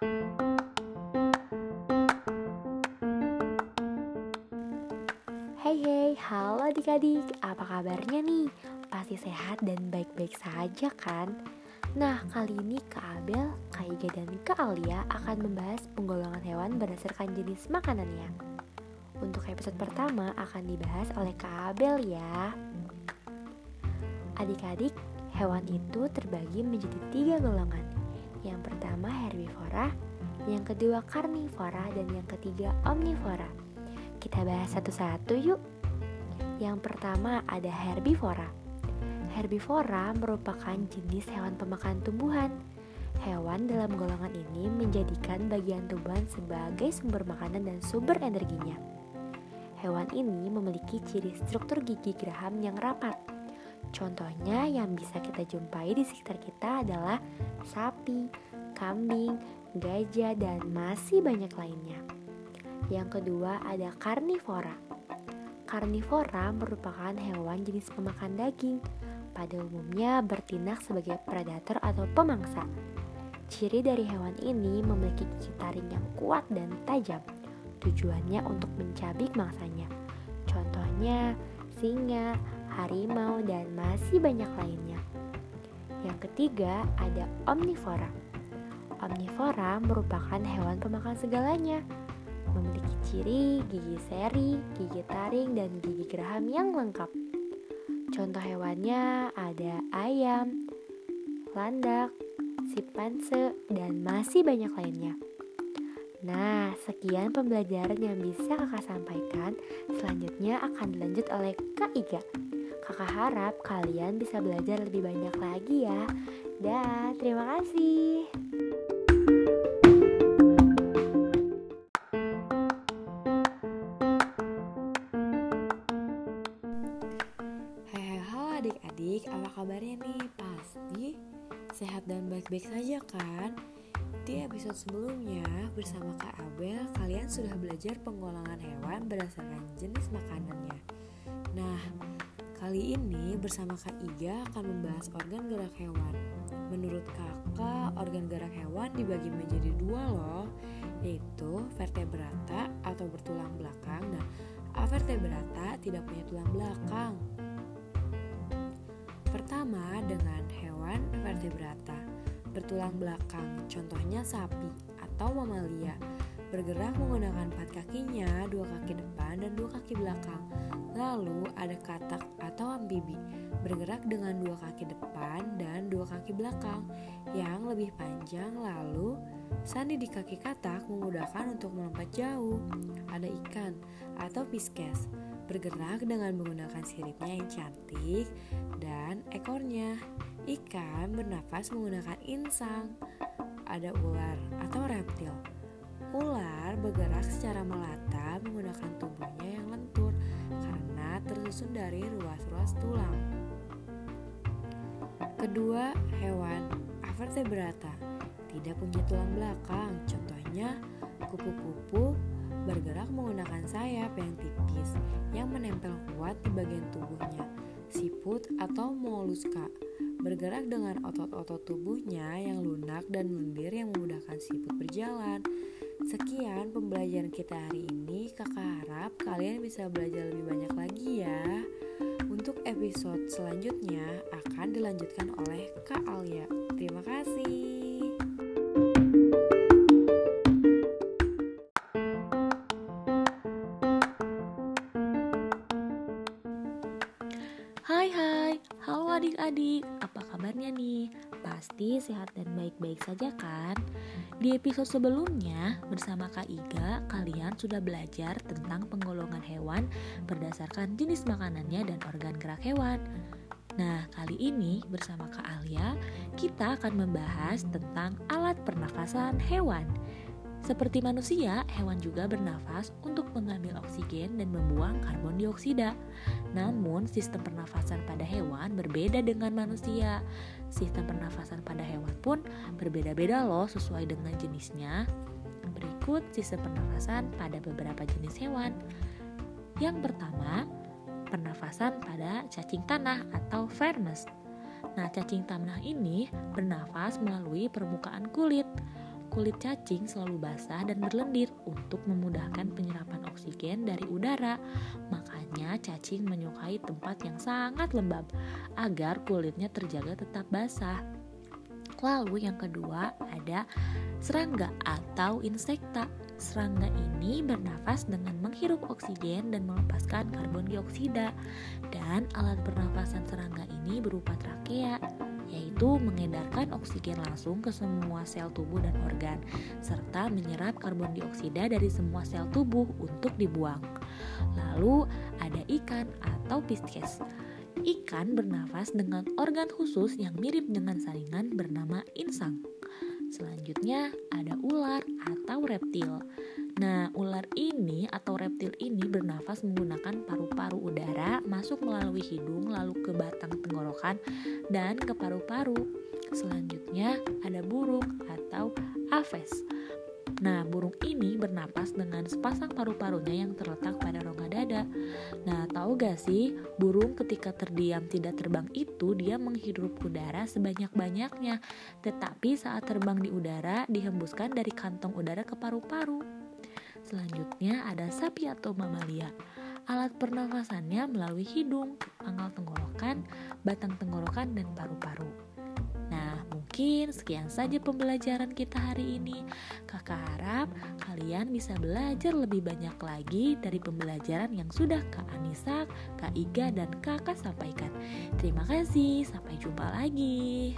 Hai hai, halo adik-adik, apa kabarnya nih? Pasti sehat dan baik-baik saja kan? Nah, kali ini Kak Abel, Kak Iga, dan Kak Alia akan membahas penggolongan hewan berdasarkan jenis makanannya Untuk episode pertama akan dibahas oleh Kak Abel ya Adik-adik, hewan itu terbagi menjadi tiga golongan Yang pertama herbivora, yang kedua karnivora, dan yang ketiga omnivora kita bahas satu-satu yuk. Yang pertama ada herbivora. Herbivora merupakan jenis hewan pemakan tumbuhan. Hewan dalam golongan ini menjadikan bagian tumbuhan sebagai sumber makanan dan sumber energinya. Hewan ini memiliki ciri struktur gigi geraham yang rapat. Contohnya yang bisa kita jumpai di sekitar kita adalah sapi, kambing, gajah, dan masih banyak lainnya. Yang kedua ada karnivora. Karnivora merupakan hewan jenis pemakan daging. Pada umumnya bertindak sebagai predator atau pemangsa. Ciri dari hewan ini memiliki gigi taring yang kuat dan tajam. Tujuannya untuk mencabik mangsanya. Contohnya singa, harimau, dan masih banyak lainnya. Yang ketiga ada omnivora. Omnivora merupakan hewan pemakan segalanya memiliki ciri gigi seri, gigi taring, dan gigi geraham yang lengkap. Contoh hewannya ada ayam, landak, simpanse, dan masih banyak lainnya. Nah, sekian pembelajaran yang bisa kakak sampaikan. Selanjutnya akan dilanjut oleh Kak Iga. Kakak harap kalian bisa belajar lebih banyak lagi ya. Dan terima kasih. adik-adik, apa kabarnya nih? Pasti sehat dan baik-baik saja kan? Di episode sebelumnya bersama Kak Abel, kalian sudah belajar penggolongan hewan berdasarkan jenis makanannya. Nah, kali ini bersama Kak Iga akan membahas organ gerak hewan. Menurut kakak, organ gerak hewan dibagi menjadi dua loh, yaitu vertebrata atau bertulang belakang dan avertebrata tidak punya tulang belakang. Pertama dengan hewan vertebrata bertulang belakang, contohnya sapi atau mamalia. Bergerak menggunakan empat kakinya, dua kaki depan dan dua kaki belakang. Lalu ada katak atau amfibi, bergerak dengan dua kaki depan dan dua kaki belakang yang lebih panjang. Lalu sandi di kaki katak memudahkan untuk melompat jauh. Ada ikan atau pisces bergerak dengan menggunakan siripnya yang cantik dan ekornya. Ikan bernafas menggunakan insang. Ada ular atau reptil. Ular bergerak secara melata menggunakan tubuhnya yang lentur karena tersusun dari ruas-ruas tulang. Kedua, hewan avertebrata tidak punya tulang belakang. Contohnya kupu-kupu bergerak menggunakan sayap yang tipis yang menempel kuat di bagian tubuhnya. Siput atau moluska bergerak dengan otot-otot tubuhnya yang lunak dan lendir yang memudahkan siput berjalan. Sekian pembelajaran kita hari ini. Kakak harap kalian bisa belajar lebih banyak lagi ya. Untuk episode selanjutnya akan dilanjutkan oleh Kak Alia. Terima kasih. Adik-adik, apa kabarnya nih? Pasti sehat dan baik-baik saja kan? Di episode sebelumnya, bersama Kak Iga, kalian sudah belajar tentang penggolongan hewan berdasarkan jenis makanannya dan organ gerak hewan. Nah, kali ini bersama Kak Alia, kita akan membahas tentang alat pernafasan hewan. Seperti manusia, hewan juga bernafas untuk mengambil oksigen dan membuang karbon dioksida. Namun, sistem pernafasan pada hewan berbeda dengan manusia. Sistem pernafasan pada hewan pun berbeda-beda loh sesuai dengan jenisnya. Berikut sistem pernafasan pada beberapa jenis hewan. Yang pertama, pernafasan pada cacing tanah atau vermes. Nah, cacing tanah ini bernafas melalui permukaan kulit. Kulit cacing selalu basah dan berlendir untuk memudahkan penyerapan oksigen dari udara. Makanya cacing menyukai tempat yang sangat lembab agar kulitnya terjaga tetap basah. Lalu yang kedua ada serangga atau insekta. Serangga ini bernafas dengan menghirup oksigen dan melepaskan karbon dioksida. Dan alat pernafasan serangga ini berupa trakea, yaitu mengedarkan oksigen langsung ke semua sel tubuh dan organ, serta menyerap karbon dioksida dari semua sel tubuh untuk dibuang. Lalu ada ikan atau pisces. Ikan bernafas dengan organ khusus yang mirip dengan saringan bernama insang. Selanjutnya ada ular atau reptil. Nah, ular ini atau reptil ini bernafas menggunakan paru-paru udara masuk melalui hidung lalu ke batang tenggorokan dan ke paru-paru. Selanjutnya ada burung atau aves. Nah, burung ini bernapas dengan sepasang paru-parunya yang terletak pada rongga dada. Nah, tahu gak sih, burung ketika terdiam tidak terbang itu dia menghirup udara sebanyak-banyaknya, tetapi saat terbang di udara dihembuskan dari kantong udara ke paru-paru. Selanjutnya ada sapi atau mamalia. Alat pernafasannya melalui hidung, pangkal tenggorokan, batang tenggorokan, dan paru-paru. Mungkin sekian saja pembelajaran kita hari ini. Kakak harap kalian bisa belajar lebih banyak lagi dari pembelajaran yang sudah Kak Anissa, Kak Iga, dan Kakak sampaikan. Terima kasih, sampai jumpa lagi.